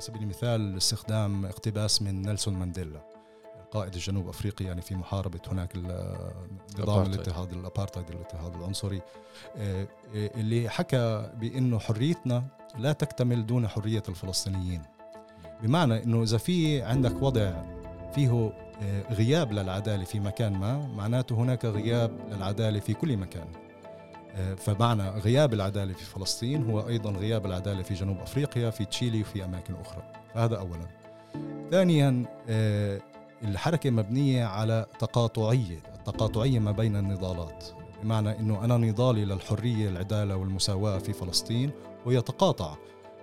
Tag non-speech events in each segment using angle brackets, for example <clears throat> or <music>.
على سبيل المثال استخدام اقتباس من نيلسون مانديلا قائد الجنوب افريقي يعني في محاربة هناك نظام الاضطهاد الابارتايد الاضطهاد العنصري. آه، اللي حكى بأنه حريتنا لا تكتمل دون حرية الفلسطينيين. بمعنى إنه إذا في عندك وضع فيه آه، غياب للعدالة في مكان ما معناته هناك غياب للعدالة في كل مكان. فمعنى غياب العدالة في فلسطين هو أيضا غياب العدالة في جنوب أفريقيا في تشيلي وفي أماكن أخرى. هذا اولا. ثانيا الحركة مبنية على تقاطعية التقاطعية ما بين النضالات. بمعنى أنه أنا نضالي للحرية العدالة والمساواة في فلسطين ويتقاطع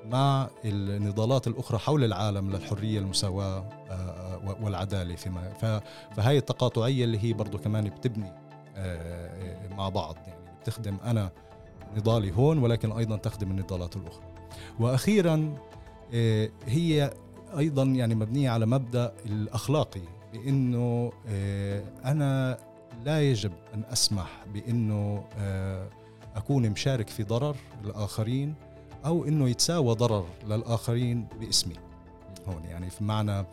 مع النضالات الأخرى حول العالم للحرية المساواة آه، آه، والعدالة فيما فهي التقاطعية اللي هي برضو كمان بتبني آه، مع بعض. يعني بتخدم أنا نضالي هون ولكن أيضا تخدم النضالات الأخرى. وأخيرا هي أيضا يعني مبنية على مبدأ الأخلاقي بأنه آه، أنا لا يجب أن أسمح بأنه آه، أكون مشارك في ضرر الآخرين أو أنه يتساوى ضرر للآخرين باسمي. هون يعني في معنى آه،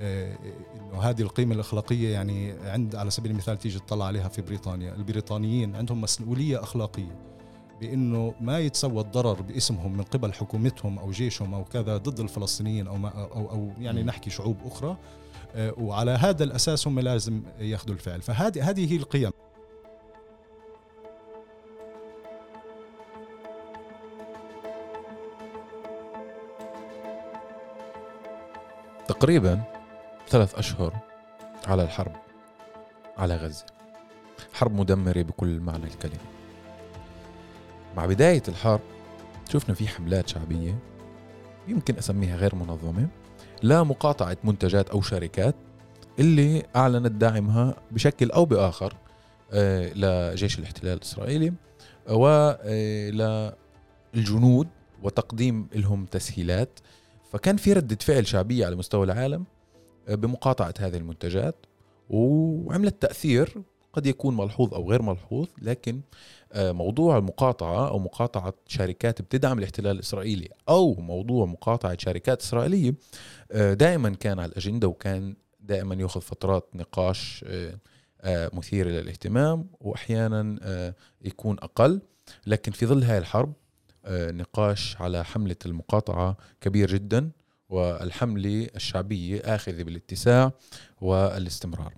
إنه هذه القيمة الأخلاقية يعني عند على سبيل المثال تيجي تطلع عليها في بريطانيا. البريطانيين عندهم مسؤولية أخلاقية بإنه ما يتسوى الضرر باسمهم من قبل حكومتهم أو جيشهم أو كذا ضد الفلسطينيين أو ما أو أو يعني نحكي شعوب أخرى. آه، وعلى هذا الأساس هم لازم يأخذوا الفعل. فهذه هذه هي القيم. تقريبا ثلاث أشهر على الحرب على غزة. حرب مدمرة بكل معنى الكلمة. مع بداية الحرب شفنا في حملات شعبية يمكن أسميها غير منظمة لمقاطعة منتجات أو شركات اللي أعلنت دعمها بشكل أو بآخر آه، لجيش الاحتلال الإسرائيلي وللجنود وتقديم لهم تسهيلات. فكان في ردة فعل شعبية على مستوى العالم بمقاطعة هذه المنتجات وعملت تأثير قد يكون ملحوظ أو غير ملحوظ لكن آه، موضوع المقاطعة أو مقاطعة شركات بتدعم الاحتلال الإسرائيلي أو موضوع مقاطعة شركات إسرائيلية آه، دائما كان على الأجندة وكان دائما يأخذ فترات نقاش آه، مثيرة للاهتمام وأحيانا يكون أقل. لكن في ظل هاي الحرب نقاش على حملة المقاطعة كبير جدا. والحملة الشعبية آخذة بالاتساع والاستمرار.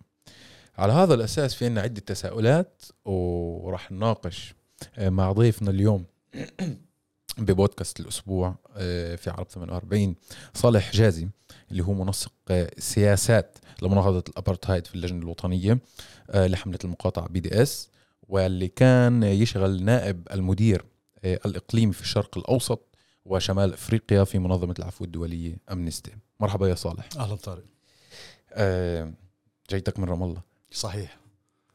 على هذا الأساس في عنا عدة تساؤلات وراح نناقش آه، مع ضيفنا اليوم <clears throat> ببودكاست الأسبوع آه، في عرب 48 صالح حجازي اللي هو منسق آه، سياسات لمناهضة الأبرتهايد في اللجنة الوطنية لحملة المقاطعة بي دي إس واللي كان يشغل نائب المدير الإقليمي في الشرق الأوسط وشمال أفريقيا في منظمة العفو الدولية أمنستي. مرحبا يا صالح. أهلا طارق. جيتك من رام الله. صحيح.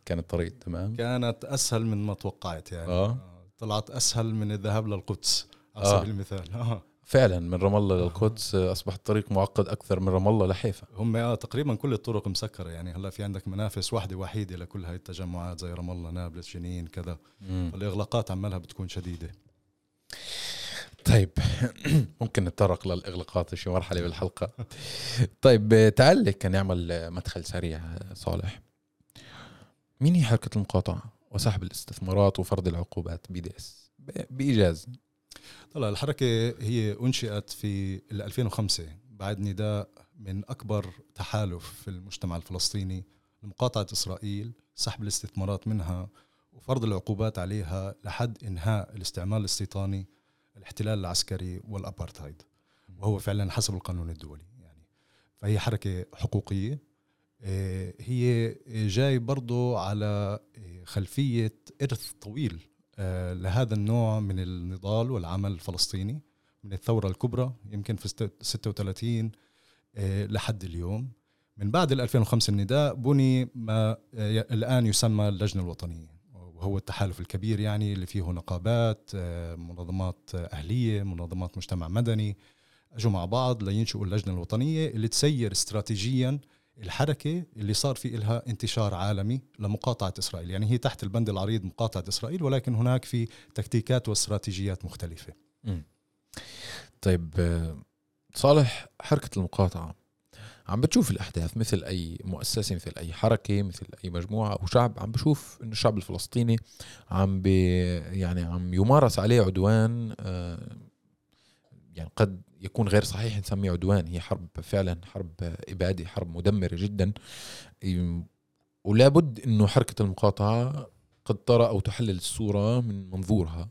كان الطريق تمام؟ كانت أسهل من ما توقعت يعني. آه. طلعت أسهل من الذهاب للقدس على آه. سبيل المثال. آه. فعلا من رام الله للقدس اصبح الطريق معقد أكثر من رام الله لحيفا. هم آه تقريبا كل الطرق مسكرة يعني. هلأ في عندك منافس واحدة وحيده لكل هاي التجمعات زي رام الله نابلس جنين كذا. الإغلاقات عمالها بتكون شديدة. طيب <clears throat> ممكن نتطرق للإغلاقات في مرحلة بالحلقة. طيب تعال كان نعمل مدخل سريع صالح. مين هي حركة المقاطعة وسحب الاستثمارات وفرض العقوبات بي دي إس؟ بإيجاز. طلع الحركة هي أنشئت في 2005 بعد نداء من أكبر تحالف في المجتمع الفلسطيني لمقاطعة إسرائيل سحب الاستثمارات منها وفرض العقوبات عليها لحد إنهاء الاستعمال الاستيطاني الاحتلال العسكري والأبارتهايد وهو فعلا حسب القانون الدولي يعني. فهي حركة حقوقية آه، هي جاي برضو على آه، خلفية إرث طويل آه، لهذا النوع من النضال والعمل الفلسطيني من الثورة الكبرى يمكن في 36 لحد اليوم. من بعد ال 2005 النداء بني ما الآن يسمى اللجنة الوطنية. وهو التحالف الكبير يعني اللي فيه نقابات منظمات أهلية منظمات مجتمع مدني أجوا مع بعض لينشئوا اللجنة الوطنية اللي تسير استراتيجيا الحركة اللي صار في إلها انتشار عالمي لمقاطعة إسرائيل يعني هي تحت البند العريض مقاطعة إسرائيل ولكن هناك في تكتيكات واستراتيجيات مختلفة م. طيب صالح حركة المقاطعة عم بتشوف الأحداث مثل أي مؤسسة مثل أي حركة مثل أي مجموعة أو شعب عم بشوف إنه الشعب الفلسطيني عم بي يعني عم يمارس عليه عدوان آه، يعني قد يكون غير صحيح نسميه عدوان هي حرب فعلا حرب إبادة حرب مدمرة جدا. ولا بد إنه حركة المقاطعة قد ترى أو تحلل الصورة من منظورها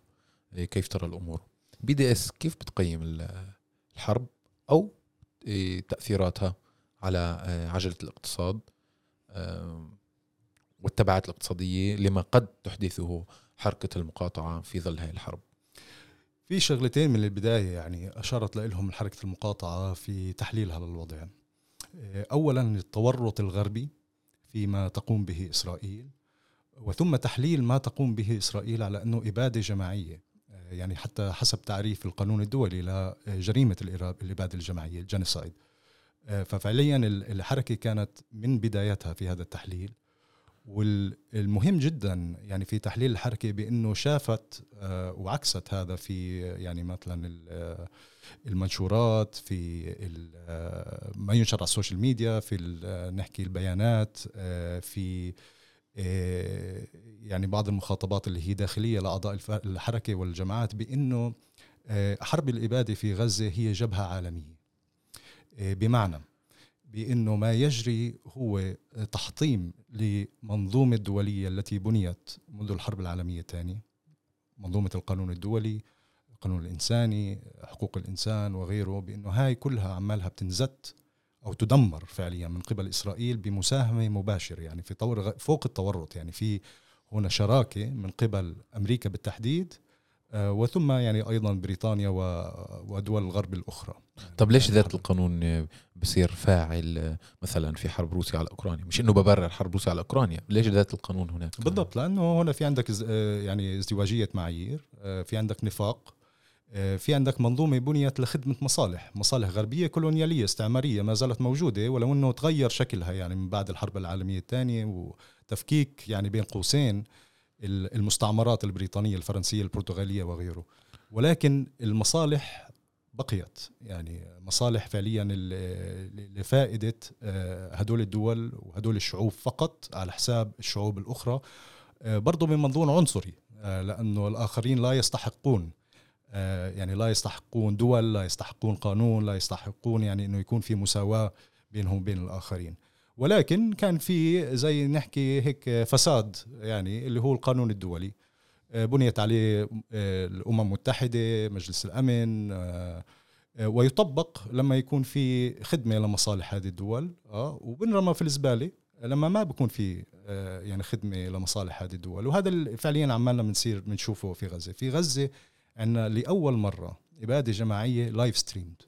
إيه، كيف ترى الأمور. BDS كيف بتقيم الحرب أو إيه، تأثيراتها؟ على إيه، عجلة الاقتصاد والتبعات الاقتصادية لما قد تحدثه حركة المقاطعة في ظل هذه الحرب. في شغلتين من البداية يعني أشارت لهم حركة المقاطعة في تحليلها للوضع. اولا التورط الغربي فيما تقوم به إسرائيل وثم تحليل ما تقوم به إسرائيل على أنه إبادة جماعية. يعني حتى حسب تعريف القانون الدولي لجريمه الإبادة الجماعية ال genocide ففعليا الحركة كانت من بدايتها في هذا التحليل. والمهم جدا يعني في تحليل الحركة بأنه شافت آه، وعكست هذا في يعني مثلا آه، المنشورات في آه، ما ينشر على ال social media في نحكي البيانات في يعني بعض المخاطبات اللي هي داخلية لأعضاء الحركة والجماعات بأنه حرب الإبادة في غزة هي جبهة عالمية. بمعنى بأنه ما يجري هو تحطيم لمنظومة الدولية التي بنيت منذ الحرب العالمية الثانية منظومة القانون الدولي القانون الإنساني حقوق الإنسان وغيره بأنه هاي كلها عمالها بتنزت أو تدمر فعليا من قبل إسرائيل بمساهمة مباشرة يعني في طور فوق التورط يعني في هنا شراكة من قبل أمريكا بالتحديد آه، وثم يعني أيضا بريطانيا ودول الغرب الأخرى. طب ليش ذات القانون بصير فاعل مثلا في حرب روسيا على أوكرانيا؟ مش إنه ببرر حرب روسيا على أوكرانيا ليش ذات القانون هناك؟ بالضبط لأنه هنا في عندك آه، يعني ازدواجية معايير آه، في عندك نفاق في عندك منظومة بنيت لخدمة مصالح مصالح غربية كولونيالية استعمارية ما زالت موجودة ولو أنه تغير شكلها يعني من بعد الحرب العالمية الثانية وتفكيك يعني بين قوسين المستعمرات البريطانية الفرنسية البرتغالية وغيره. ولكن المصالح بقيت. يعني مصالح فعليا لفائدة آه، هدول الدول وهدول الشعوب فقط على حساب الشعوب الأخرى. آه، برضو من منظور عنصري آه، لأنه الآخرين لا يستحقون يعني لا يستحقون دول لا يستحقون قانون لا يستحقون يعني أنه يكون في مساواة بينهم وبين الآخرين. ولكن كان في زي نحكي هيك فساد يعني اللي هو القانون الدولي. آه، بنيت عليه آه، الأمم المتحدة مجلس الأمن آه، ويطبق لما يكون في خدمة لمصالح هذه الدول. آه وبنرمى في الزبالة لما ما بكون في يعني خدمة لمصالح هذه الدول. وهذا فعليا عمالنا بنصير بنشوفه في غزة. في غزة عندنا لأول مرة إبادة جماعية live streamed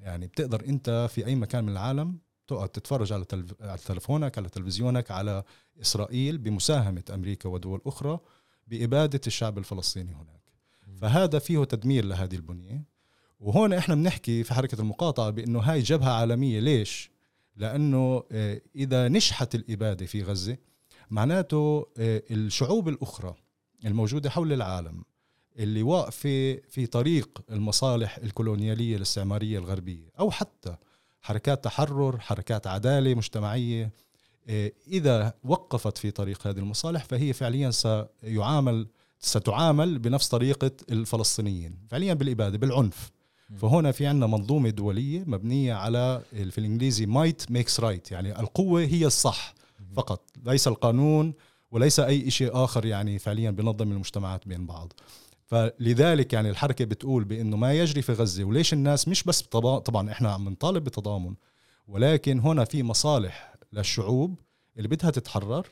يعني بتقدر أنت في أي مكان من العالم تقعد تتفرج على على تلفونك على تلفزيونك على إسرائيل بمساهمة أمريكا ودول أخرى بإبادة الشعب الفلسطيني هناك. فهذا فيه تدمير لهذه البنية. وهون إحنا بنحكي في حركة المقاطعة بإنه هاي جبهة عالمية. ليش؟ لأنه آه، إذا نجحت الإبادة في غزة معناته آه، الشعوب الأخرى الموجودة حول العالم اللي واقفة في طريق المصالح الكولونيالية الاستعمارية الغربية أو حتى حركات تحرر حركات عدالة مجتمعية. إيه، إذا وقفت في طريق هذه المصالح فهي فعليا سيعامل ستعامل بنفس طريقة الفلسطينيين. فعليا بالإبادة بالعنف. فهنا في عندنا منظومة دولية مبنية على في الإنجليزي might makes right يعني القوة هي الصح فقط. ليس القانون وليس أي شيء آخر يعني فعليا بنظم المجتمعات بين بعض. فلذلك يعني الحركة بتقول بأنه ما يجري في غزة وليش الناس مش بس طبعا إحنا عم نطالب بتضامن ولكن هنا في مصالح للشعوب اللي بدها تتحرر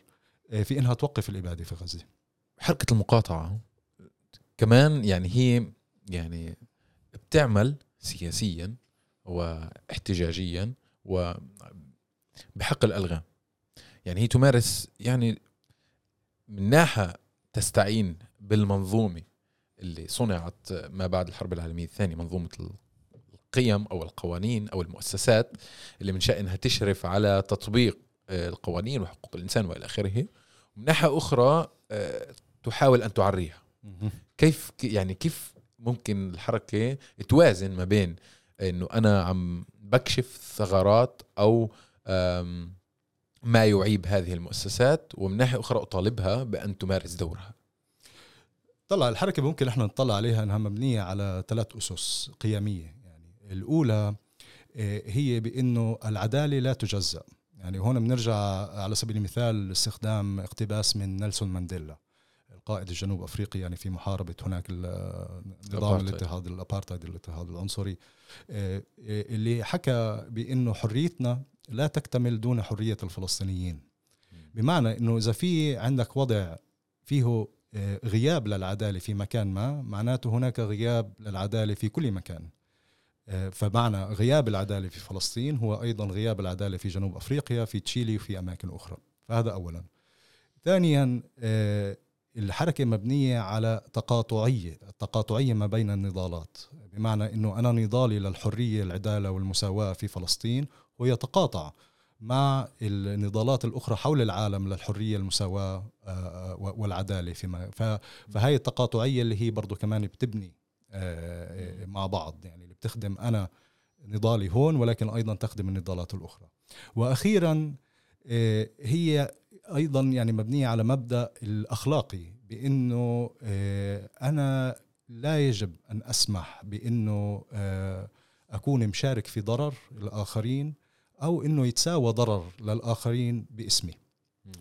آه، في إنها توقف الإبادة في غزة. حركة المقاطعة كمان يعني هي يعني بتعمل سياسيا واحتجاجيا وبحق الالغام يعني هي تمارس يعني من ناحية تستعين بالمنظومة اللي صنعت ما بعد الحرب العالمية الثانية منظومة القيم أو القوانين أو المؤسسات اللي من شأنها تشرف على تطبيق آه، القوانين وحقوق الإنسان وإلى آخره. ومن ناحية أخرى آه، تحاول أن تعريها. كيف يعني كيف ممكن الحركة توازن ما بين إنه أنا عم بكشف ثغرات أو ما يعيب هذه المؤسسات ومن ناحية أخرى أطالبها بأن تمارس دورها؟ طلع الحركة ممكن إحنا نطلع عليها إنها مبنية على ثلاث أسس قيمية. يعني الأولى آه، هي بإنه العدالة لا تجزأ. يعني هون بنرجع على سبيل المثال استخدام اقتباس من نيلسون مانديلا القائد الجنوب أفريقي يعني في محاربة هناك نظام الاضطهاد الأبارتايد الاضطهاد العنصري. آه، آه، اللي حكى بإنه حريتنا لا تكتمل دون حرية الفلسطينيين. بمعنى إنه إذا في عندك وضع فيه غياب للعدالة في مكان ما معناته هناك غياب للعدالة في كل مكان. فمعنى غياب العدالة في فلسطين هو أيضا غياب العدالة في جنوب أفريقيا في تشيلي وفي أماكن أخرى. فهذا اولا. ثانيا الحركة مبنية على تقاطعية التقاطعية ما بين النضالات. بمعنى أنه أنا نضالي للحرية العدالة والمساواة في فلسطين ويتقاطع مع النضالات الأخرى حول العالم للحرية المساواة آه، آه، والعدالة فيما فهي التقاطعية اللي هي برضو كمان بتبني آه، مع بعض. يعني اللي بتخدم أنا نضالي هون ولكن أيضا تخدم النضالات الأخرى. وأخيرا هي أيضا يعني مبنية على مبدأ الأخلاقي بأنه آه، أنا لا يجب أن أسمح بأنه آه، أكون مشارك في ضرر الآخرين أو إنه يتساوى ضرر للآخرين باسمي.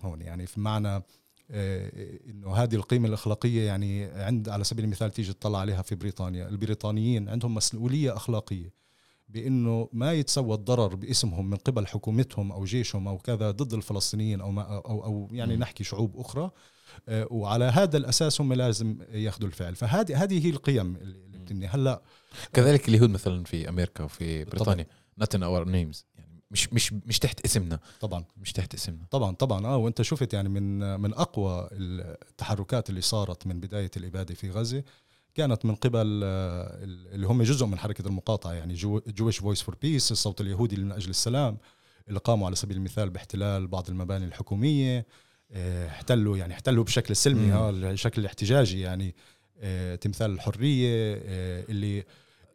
هون يعني في معنى آه، إنه هذه القيمة الأخلاقية يعني عند على سبيل المثال تيجي تطلع عليها في بريطانيا. البريطانيين عندهم مسؤولية أخلاقية بإنه ما يتسوى الضرر باسمهم من قبل حكومتهم أو جيشهم أو كذا ضد الفلسطينيين أو ما أو أو يعني نحكي شعوب أخرى آه، وعلى هذا الأساس هم لازم ياخذوا الفعل. فهذه هذه هي القيم اللي بتبني هلأ كذلك اليهود مثلا في أمريكا وفي بريطانيا. Not our names مش مش مش تحت اسمنا. طبعا. مش تحت اسمنا. طبعا طبعا. آه وأنت شفت يعني من من أقوى التحركات اللي صارت من بداية الإبادة في غزة كانت من قبل آه، اللي هم جزء من حركة المقاطعة يعني Jewish Voice for Peace الصوت اليهودي من أجل السلام اللي قاموا على سبيل المثال باحتلال بعض المباني الحكومية آه، احتلوا يعني احتلوا بشكل سلمي ها بشكل احتجاجي يعني آه، تمثال الحرية اللي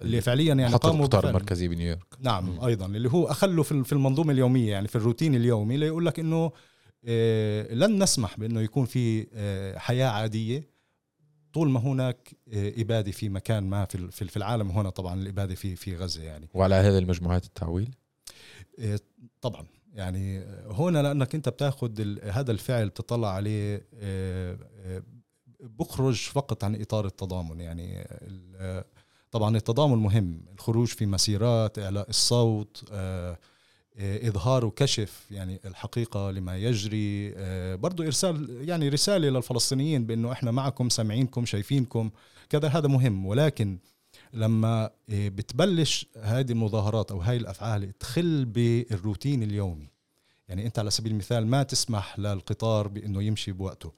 اللي فعليا يعني قاموا القطار المركزي بنيويورك. نعم مم. أيضا اللي هو اخلوا في المنظومة اليومية يعني في الروتين اليومي ليقول لك إنه لن نسمح بإنه يكون في حياة عادية. طول ما هناك آه، إبادة في مكان ما في في العالم هنا طبعا الإبادة في في غزة يعني. وعلى هذه المجموعات التعويل؟ آه، طبعا. يعني هنا لأنك أنت بتاخذ هذا الفعل بتطلع عليه آه، بخرج فقط عن إطار التضامن. يعني طبعا التضامن مهم. الخروج في مسيرات إعلاء الصوت آه، إظهار وكشف يعني الحقيقة لما يجري آه، برضو إرسال يعني رسالة للفلسطينيين بأنه إحنا معكم سامعينكم شايفينكم. كذا هذا مهم. ولكن لما آه، بتبلش هذه المظاهرات أو هاي الأفعال تخل بالروتين اليومي. يعني أنت على سبيل المثال ما تسمح للقطار بأنه يمشي بوقته.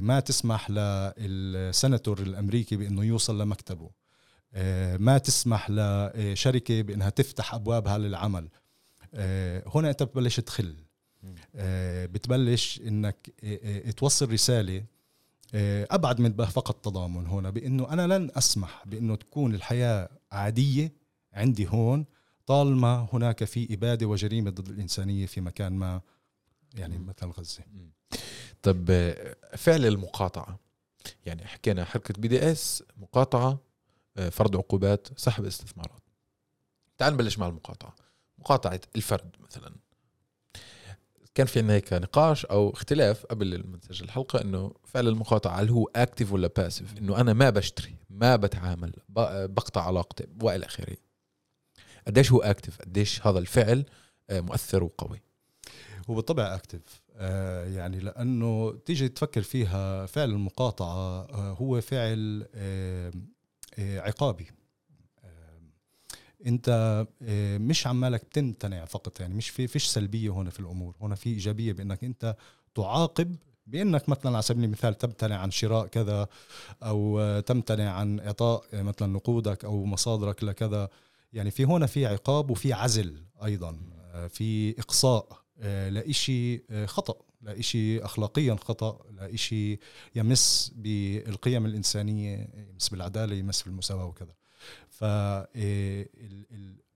ما تسمح للسناتور الأمريكي بأنه يوصل لمكتبه. ما تسمح لشركة بإنها تفتح أبوابها للعمل. آه، هنا أنت بتبلش تخل. آه، بتبلش إنك آه، توصل رسالة أبعد من فقط تضامن هنا بإنه أنا لن أسمح بإنه تكون الحياة عادية عندي هون طالما هناك في إبادة وجريمة ضد الإنسانية في مكان ما يعني مثل غزة. طب فعل المقاطعة. يعني حكينا حركة BDS مقاطعة فرض عقوبات سحب استثمارات. تعال نبلش مع المقاطعة. مقاطعة الفرد مثلا. كان في عندنا هيك نقاش أو اختلاف قبل ما نسجل الحلقة إنه فعل المقاطعة هل هو active ولا passive إنه أنا ما بشتري ما بتعامل بقطع علاقتي وإلى آخره. قديش هو اكتف قديش هذا الفعل آه، مؤثر وقوي؟ هو بالطبع اكتف آه، يعني لأنه تيجي تفكر فيها فعل المقاطعة آه، هو فعل عقابي. انت آه، مش عمالك تمتنع فقط يعني مش في فيش سلبية هنا في الأمور. هنا في إيجابية بأنك انت تعاقب بأنك مثلا على سبيل المثال تمتنع عن شراء كذا أو تمتنع عن إعطاء مثلا نقودك أو مصادرك لكذا. يعني في هنا في عقاب وفي عزل أيضا آه، في إقصاء آه، لإشي خطأ. لإشي أخلاقيا خطأ لإشي يمس بالقيم الإنسانية يمس بالعدالة يمس بالمساواة وكذا. ف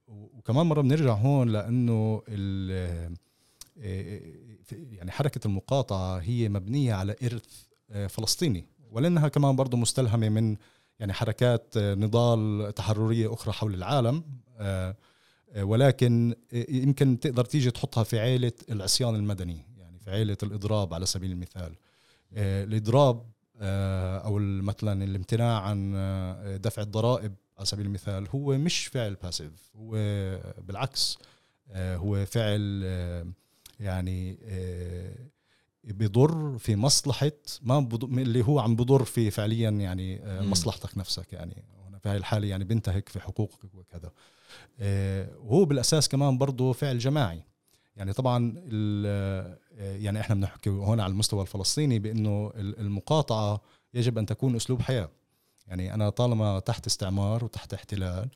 وكمان مرة بنرجع هون لأنه يعني حركة المقاطعة هي مبنية على إرث فلسطيني. ولأنها كمان برضه مستلهمة من يعني حركات نضال تحررية أخرى حول العالم ولكن يمكن تقدر تيجي تحطها في عيلة العصيان المدني. في عيلة الإضراب على سبيل المثال. الإضراب أو مثلا الامتناع عن دفع الضرائب على سبيل المثال هو مش فعل باسيف هو بالعكس هو فعل يعني بضر في مصلحة ما اللي هو عم بضر في فعليا يعني مصلحتك نفسك يعني. هنا في هاي الحالة يعني بنتهك في حقوقك وكذا. وهو بالأساس كمان برضه فعل جماعي. يعني طبعا يعني إحنا بنحكي هون على المستوى الفلسطيني بإنه المقاطعة يجب أن تكون أسلوب حياة. يعني أنا طالما تحت استعمار وتحت احتلال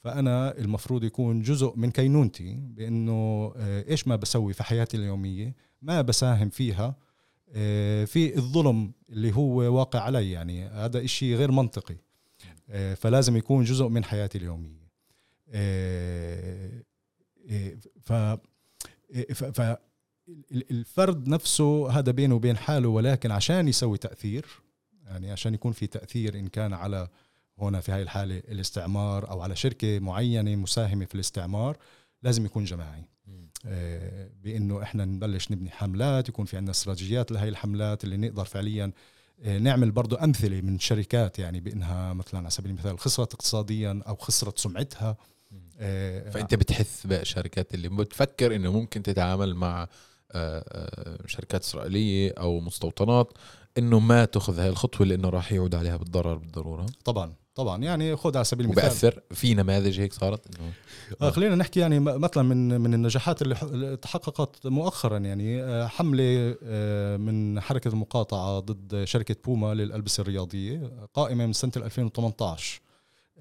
فأنا المفروض يكون جزء من كينونتي بإنه إيش ما بسوي في حياتي اليومية ما بساهم فيها في الظلم اللي هو واقع علي. يعني هذا إشي غير منطقي. فلازم يكون جزء من حياتي اليومية. ف ف الفرد نفسه هذا بينه وبين حاله ولكن عشان يسوي تأثير يعني عشان يكون في تأثير إن كان على هنا في هاي الحالة الاستعمار أو على شركة معينة مساهمة في الاستعمار لازم يكون جماعي. آه بإنه إحنا نبلش نبني حملات يكون في عندنا استراتيجيات لهي الحملات اللي نقدر فعليا آه نعمل برضو أمثلة من شركات يعني بإنها مثلا على سبيل المثال خسرت اقتصاديا أو خسرت سمعتها. فأنت بتحث بقى الشركات اللي بتفكر إنه ممكن تتعامل مع آه، آه، شركات إسرائيلية أو مستوطنات إنه ما تأخذ هاي الخطوة لإنه راح يعود عليها بالضرر بالضرورة. طبعا طبعا. يعني خذ على سبيل المثال. وبأثر في نماذج هيك صارت إنه آه خلينا نحكي يعني مثلا من من النجاحات اللي تحققت مؤخرا يعني آه، حملة آه، من حركة المقاطعة ضد شركة بوما للألبسة الرياضية قائمة من سنة 2018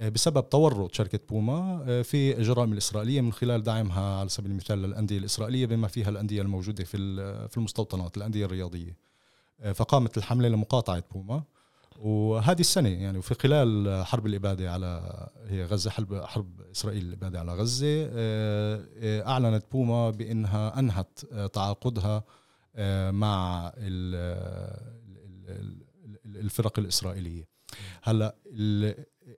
بسبب تورط شركة بوما في الجرائم الإسرائيلية من خلال دعمها على سبيل المثال للأندية الإسرائيلية بما فيها الأندية الموجودة في في المستوطنات الأندية الرياضية. فقامت الحملة لمقاطعة بوما. وهذه السنة يعني وفي خلال حرب الإبادة على هي غزة حرب حرب إسرائيل الإبادة على غزة آه، آه، أعلنت بوما بأنها أنهت تعاقدها آه، مع الفرق الإسرائيلية. هلأ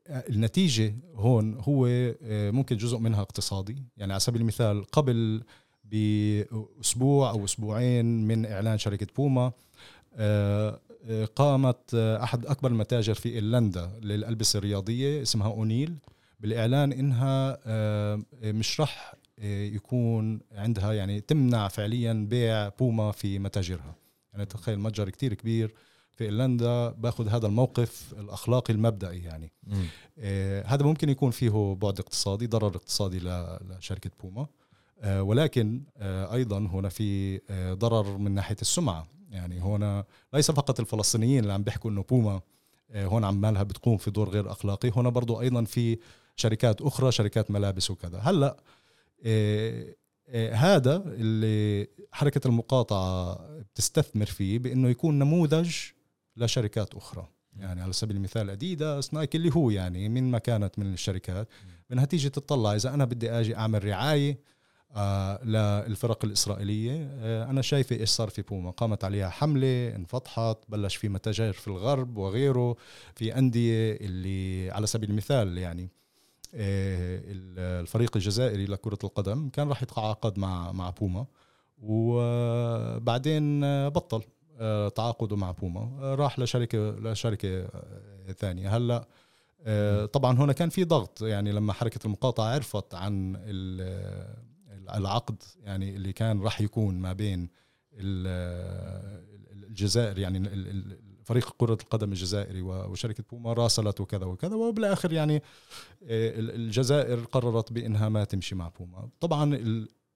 النتيجة هون هو ممكن جزء منها اقتصادي. يعني على سبيل المثال قبل بأسبوع أو أسبوعين من إعلان شركة بوما قامت أحد أكبر المتاجر في إيرلندا للألبسة الرياضية اسمها أونيل بالإعلان إنها آه، مش رح آه، يكون عندها يعني تمنع فعليا بيع بوما في متاجرها. يعني تخيل متجر كتير كبير في إيرلندا باخذ هذا الموقف الأخلاقي المبدئي يعني. آه هذا ممكن يكون فيه بعد اقتصادي ضرر اقتصادي لشركة بوما. آه ولكن آه أيضا هنا في آه ضرر من ناحية السمعة. يعني هنا ليس فقط الفلسطينيين اللي عم بيحكوا إنه بوما آه، هون عمالها بتقوم في دور غير أخلاقي. هنا برضو أيضا في شركات أخرى شركات ملابس وكذا. هلأ آه، آه، هذا اللي حركة المقاطعة بتستثمر فيه بإنه يكون نموذج لشركات أخرى. يعني على سبيل المثال اديداس نايك اللي هو يعني من ما كانت من الشركات. منها تيجي تطلع إذا أنا بدي آجي أعمل رعاية آه للفرق الإسرائيلية آه أنا شايفة إيش صار في بوما. قامت عليها حملة انفتحت بلش في متاجر في الغرب وغيره. في أندية اللي على سبيل المثال يعني آه الفريق الجزائري لكرة القدم كان راح يتعاقد مع مع بوما. وبعدين بطل. آه، تعاقده مع بوما. آه، راح لشركة لشركة آه، ثانية. هلا طبعا هنا كان في ضغط. يعني لما حركة المقاطعة عرفت عن العقد يعني اللي كان راح يكون ما بين الجزائر يعني فريق كرة القدم الجزائري وشركة بوما راسلت وكذا وكذا. وبالآخر يعني آه، الجزائر قررت بإنها ما تمشي مع بوما. طبعا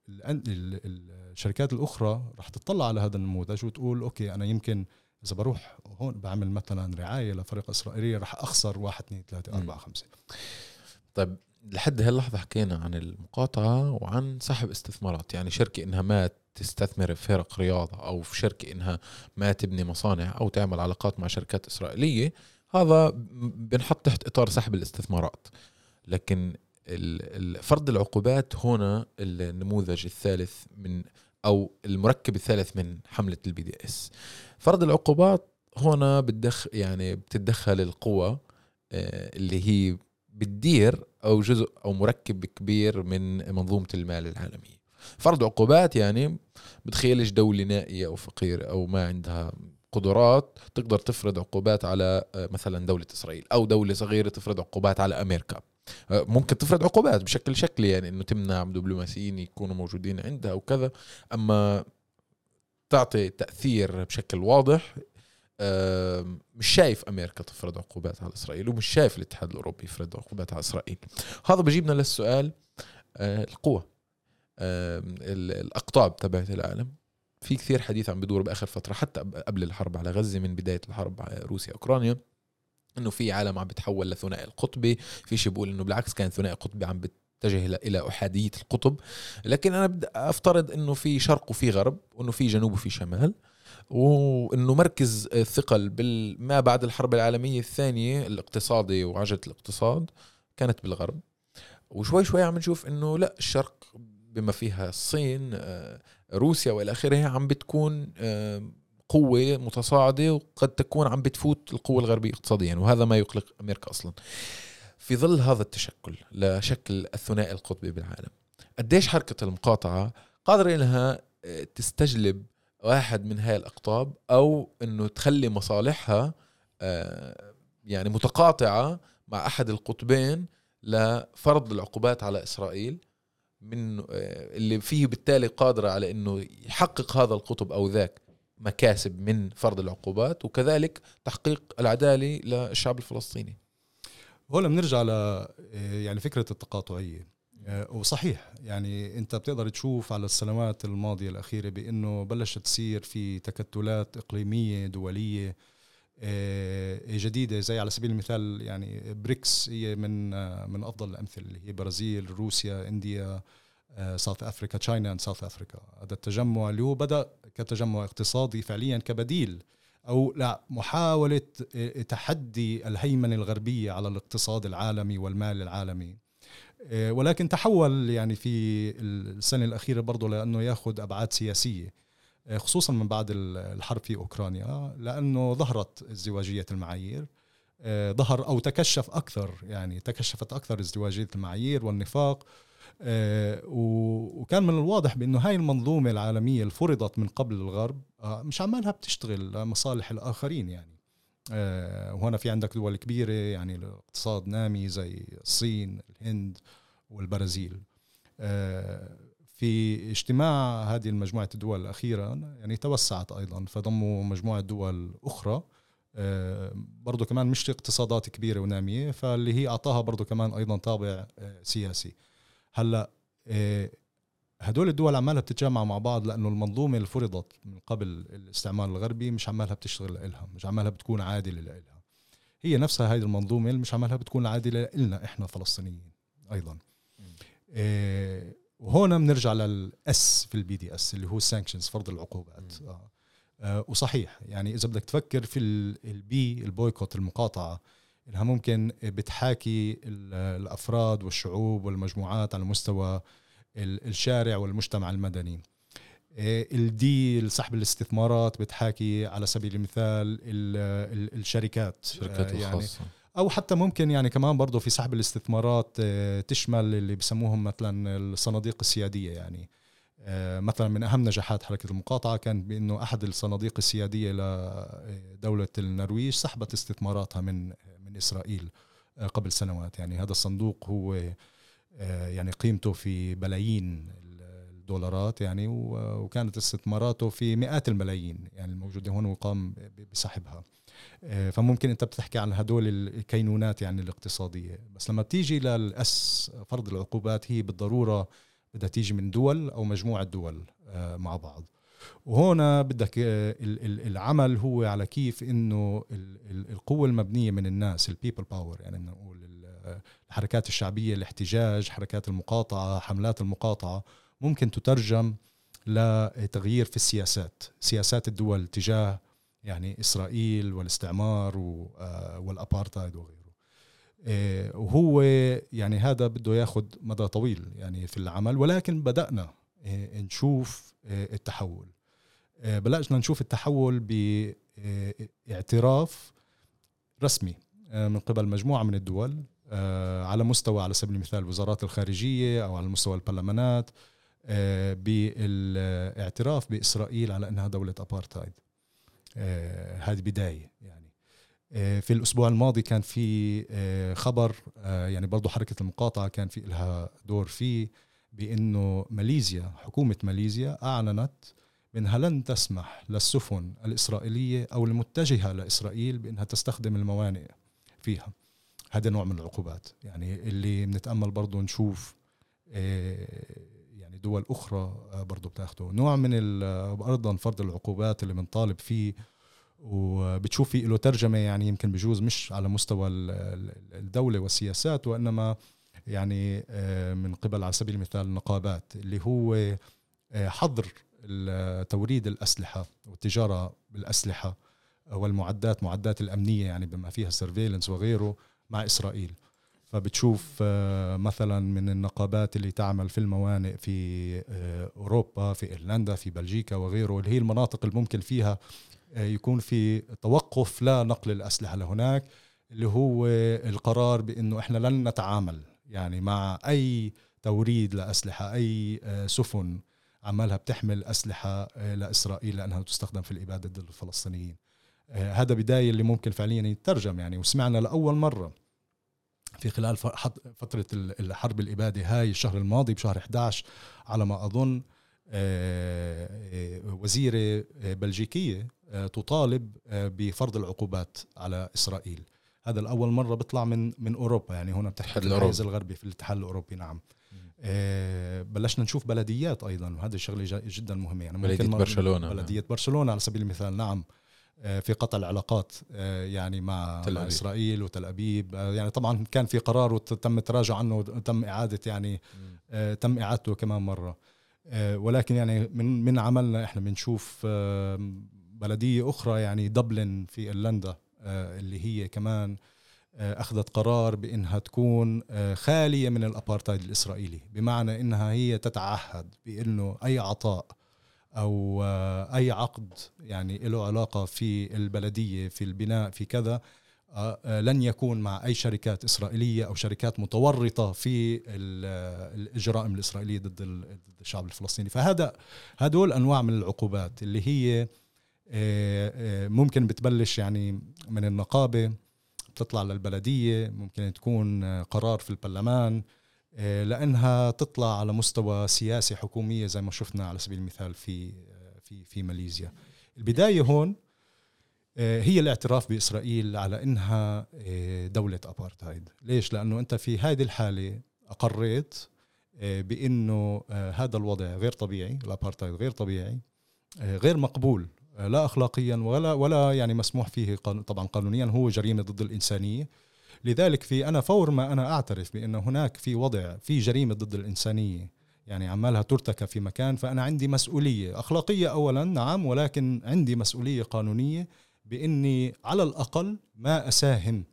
الشركات الأخرى راح تطلع على هذا النموذج وتقول أوكي أنا يمكن إذا بروح هون بعمل مثلا رعاية لفريق إسرائيلي راح أخسر واحد اثنين ثلاثة أربعة خمسة. طيب لحد هاللحظة حكينا عن المقاطعة وعن سحب استثمارات يعني شركة إنها ما تستثمر في فرق رياضة أو في شركة إنها ما تبني مصانع أو تعمل علاقات مع شركات إسرائيلية هذا بنحط تحت إطار سحب الاستثمارات. لكن فرض العقوبات هنا النموذج الثالث من أو المركب الثالث من حملة ال BDS فرض العقوبات هنا بتدخل يعني بتتدخل القوى آه، اللي هي بتدير أو جزء أو مركب كبير من منظومة المال العالمية. فرض عقوبات يعني بتخيلش دولة نائية أو فقيرة أو ما عندها قدرات تقدر تفرض عقوبات على آه، مثلا دولة إسرائيل أو دولة صغيرة تفرض عقوبات على أمريكا. ممكن تفرض عقوبات بشكل شكلي يعني إنه تمنع دبلوماسيين يكونوا موجودين عندها وكذا. أما تعطي تأثير بشكل واضح مش شايف أمريكا تفرض عقوبات على إسرائيل ومش شايف الاتحاد الأوروبي يفرض عقوبات على إسرائيل. هذا بجيبنا للسؤال آه، القوى الأقطاب تبعت العالم. في كثير حديث عم بدور بآخر فترة حتى قبل الحرب على غزة من بداية الحرب على روسيا أوكرانيا. إنه في عالم عم بتحول لثنائي القطبي في شيء بيقول إنه بالعكس كان ثنائي قطبي عم بتتجه إلى أحادية القطب. لكن أنا بدي أفترض إنه في شرق وفي غرب وإنه في جنوب وفي شمال وإنه مركز الثقل بالما بعد الحرب العالمية الثانية الاقتصادي وعجلة الاقتصاد كانت بالغرب. وشوي شوي عم نشوف إنه لا الشرق بما فيها الصين آه، روسيا والى آخره عم بتكون قوة متصاعدة وقد تكون عم بتفوت القوة الغربية اقتصاديا وهذا ما يقلق أمريكا أصلا. في ظل هذا التشكل لشكل الثنائي القطبي بالعالم قديش حركة المقاطعة قادرة إنها آه، تستجلب واحد من هاي الأقطاب أو إنه تخلي مصالحها آه، يعني متقاطعة مع أحد القطبين لفرض العقوبات على إسرائيل من آه، اللي فيه بالتالي قادرة على إنه يحقق هذا القطب أو ذاك. مكاسب من فرض العقوبات وكذلك تحقيق العدالة للشعب الفلسطيني. هون بنرجع ل يعني فكرة التقاطعية. آه، وصحيح يعني انت بتقدر تشوف على السنوات الماضية الأخيرة بأنه بلشت تصير في تكتلات إقليمية دولية آه، جديدة زي على سبيل المثال يعني BRICS هي من آه، من أفضل الأمثلة اللي هي برازيل روسيا India South Africa China and South Africa هذا التجمع اللي هو بدأ كتجمع اقتصادي فعليا كبديل أو لا محاولة تحدي الهيمنة الغربية على الاقتصاد العالمي والمال العالمي. آه، ولكن تحول يعني في السنة الأخيرة برضه لأنه يأخذ أبعاد سياسية آه، خصوصا من بعد الحرب في أوكرانيا لأنه ظهرت ازدواجية المعايير آه، ظهر أو تكشف أكثر يعني تكشفت أكثر ازدواجية المعايير والنفاق آه، وكان من الواضح بأنه هاي المنظومة العالمية اللي فرضت من قبل الغرب آه، مش عمالها بتشتغل لمصالح الآخرين يعني. آه، وهنا في عندك دول كبيرة يعني الاقتصاد نامي زي الصين الهند والبرازيل. في اجتماع هذه المجموعة الدول الأخيرة يعني توسعت أيضا فضموا مجموعة دول أخرى. برضو كمان مش اقتصادات كبيرة ونامية فاللي هي أعطاها برضو كمان أيضا طابع سياسي. هلا آه، هدول الدول عمالها بتتجمع مع بعض لأنه المنظومة اللي فرضت من قبل الاستعمار الغربي مش عمالها بتشتغل لها مش عمالها بتكون عادلة لها هي نفسها هاي المنظومة اللي مش عمالها بتكون عادلة لنا إحنا فلسطينيين أيضا. إيه وهون بنرجع لل S في ال BDS اللي هو sanctions فرض العقوبات. آه. آه وصحيح يعني إذا بدك تفكر في ال B ال boycott المقاطعة إنها ممكن بتحاكي الأفراد والشعوب والمجموعات على مستوى الشارع والمجتمع المدني. الدي سحب الاستثمارات بتحاكي على سبيل المثال الشركات الشركات يعني الخاصة. أو حتى ممكن يعني كمان برضه في سحب الاستثمارات تشمل اللي بسموهم مثلا الصناديق السيادية يعني. مثلا من أهم نجاحات حركة المقاطعة كان بأنه أحد الصناديق السيادية لدولة النرويج سحبت استثماراتها من من إسرائيل آه، قبل سنوات. يعني هذا الصندوق هو آه، يعني قيمته في بلايين الدولارات يعني وكانت استثماراته في مئات الملايين يعني الموجودة هون وقام بسحبها. آه، فممكن أنت بتحكي عن هدول الكينونات يعني الاقتصادية. بس لما بتيجي للاس فرض العقوبات هي بالضرورة بدها تيجي من دول أو مجموعة دول مع بعض. وهنا بدك آه، العمل هو على كيف إنه القوة المبنية من الناس ال people power يعني نقول الحركات الشعبية الاحتجاج حركات المقاطعة حملات المقاطعة ممكن تترجم لتغيير في السياسات سياسات الدول تجاه يعني إسرائيل والاستعمار آه، والأبارتايد وغيره. وهو يعني هذا بده ياخذ مدى طويل يعني في العمل ولكن بدأنا نشوف التحول. بلشنا نشوف التحول باعتراف رسمي من قبل مجموعة من الدول على مستوى على سبيل المثال وزارات الخارجية أو على مستوى البرلمانات بالاعتراف بإسرائيل على أنها دولة أبارتايد هذه بداية يعني. في الأسبوع الماضي كان في خبر يعني برضو حركة المقاطعة كان في لها دور فيه. بأنه ماليزيا حكومة ماليزيا أعلنت بأنها لن تسمح للسفن الإسرائيلية أو المتجهة لإسرائيل بأنها تستخدم الموانئ فيها. هذا نوع من العقوبات. يعني اللي بنتأمل برضو نشوف يعني دول أخرى برضو بتاخده. نوع من أيضا فرض العقوبات اللي بنطالب فيه وبتشوف في له ترجمة يعني يمكن بجوز مش على مستوى الدولة والسياسات وإنما يعني من قبل على سبيل المثال النقابات اللي هو حظر توريد الأسلحة والتجارة بالأسلحة والمعدات معدات الأمنية يعني بما فيها سيرفيلنس وغيره مع إسرائيل. فبتشوف آه، مثلا من النقابات اللي تعمل في الموانئ في آه، أوروبا في إيرلندا في بلجيكا وغيره اللي هي المناطق اللي ممكن فيها آه، يكون في توقف لا نقل الأسلحة لهناك اللي هو القرار بأنه إحنا لن نتعامل يعني مع أي توريد لأسلحة أي سفن عمالها بتحمل أسلحة لإسرائيل لأنها تستخدم في الإبادة ضد الفلسطينيين. هذا بداية اللي ممكن فعليا يترجم يعني وسمعنا لأول مرة في خلال فترة الحرب الإبادة هاي الشهر الماضي بشهر 11 على ما أظن آه، آه، وزيرة بلجيكية آه، تطالب بفرض العقوبات على إسرائيل. هذا الأول مرة بيطلع من من أوروبا يعني هنا بتحكي الحيز الغربي في الاتحاد الأوروبي نعم. بلشنا نشوف بلديات أيضا وهذا الشغلة جدا مهمة يعني بلدية برشلونة بلدية برشلونة على سبيل المثال نعم. آه، في قطع العلاقات آه، يعني مع, تل مع إسرائيل وتل أبيب. آه، يعني طبعا كان في قرار وتم التراجع عنه وتم إعادة يعني تم إعادته كمان مرة. ولكن يعني من من عملنا إحنا بنشوف بلدية أخرى يعني دبلن في ايرلندا اللي هي كمان أخذت قرار بإنها تكون خالية من الأبارتايد الإسرائيلي بمعنى إنها هي تتعهد بإنه أي عطاء أو آه، أي عقد يعني له علاقة في البلدية في البناء في كذا آه، آه، لن يكون مع أي شركات إسرائيلية أو شركات متورطة في الجرائم الإسرائيلية ضد الشعب الفلسطيني. فهذا هدول أنواع من العقوبات اللي هي ممكن بتبلش يعني من النقابة بتطلع للبلدية ممكن تكون قرار في البرلمان آه، لأنها تطلع على مستوى سياسي حكومية زي ما شفنا على سبيل المثال في آه، في في ماليزيا. البداية هون آه، هي الاعتراف بإسرائيل على إنها دولة أبارتهايد. ليش؟ لأنه أنت في هذه الحالة أقريت بإنه هذا الوضع غير طبيعي الأبارتهايد غير طبيعي غير مقبول. لا اخلاقيا ولا ولا يعني مسموح فيه طبعا قانونيا هو جريمة ضد الإنسانية. لذلك في أنا فور ما أنا أعترف بأن هناك في وضع في جريمة ضد الإنسانية. يعني عمالها ترتكب في مكان فأنا عندي مسؤولية أخلاقية أولا نعم ولكن عندي مسؤولية قانونية بإني على الأقل ما أساهم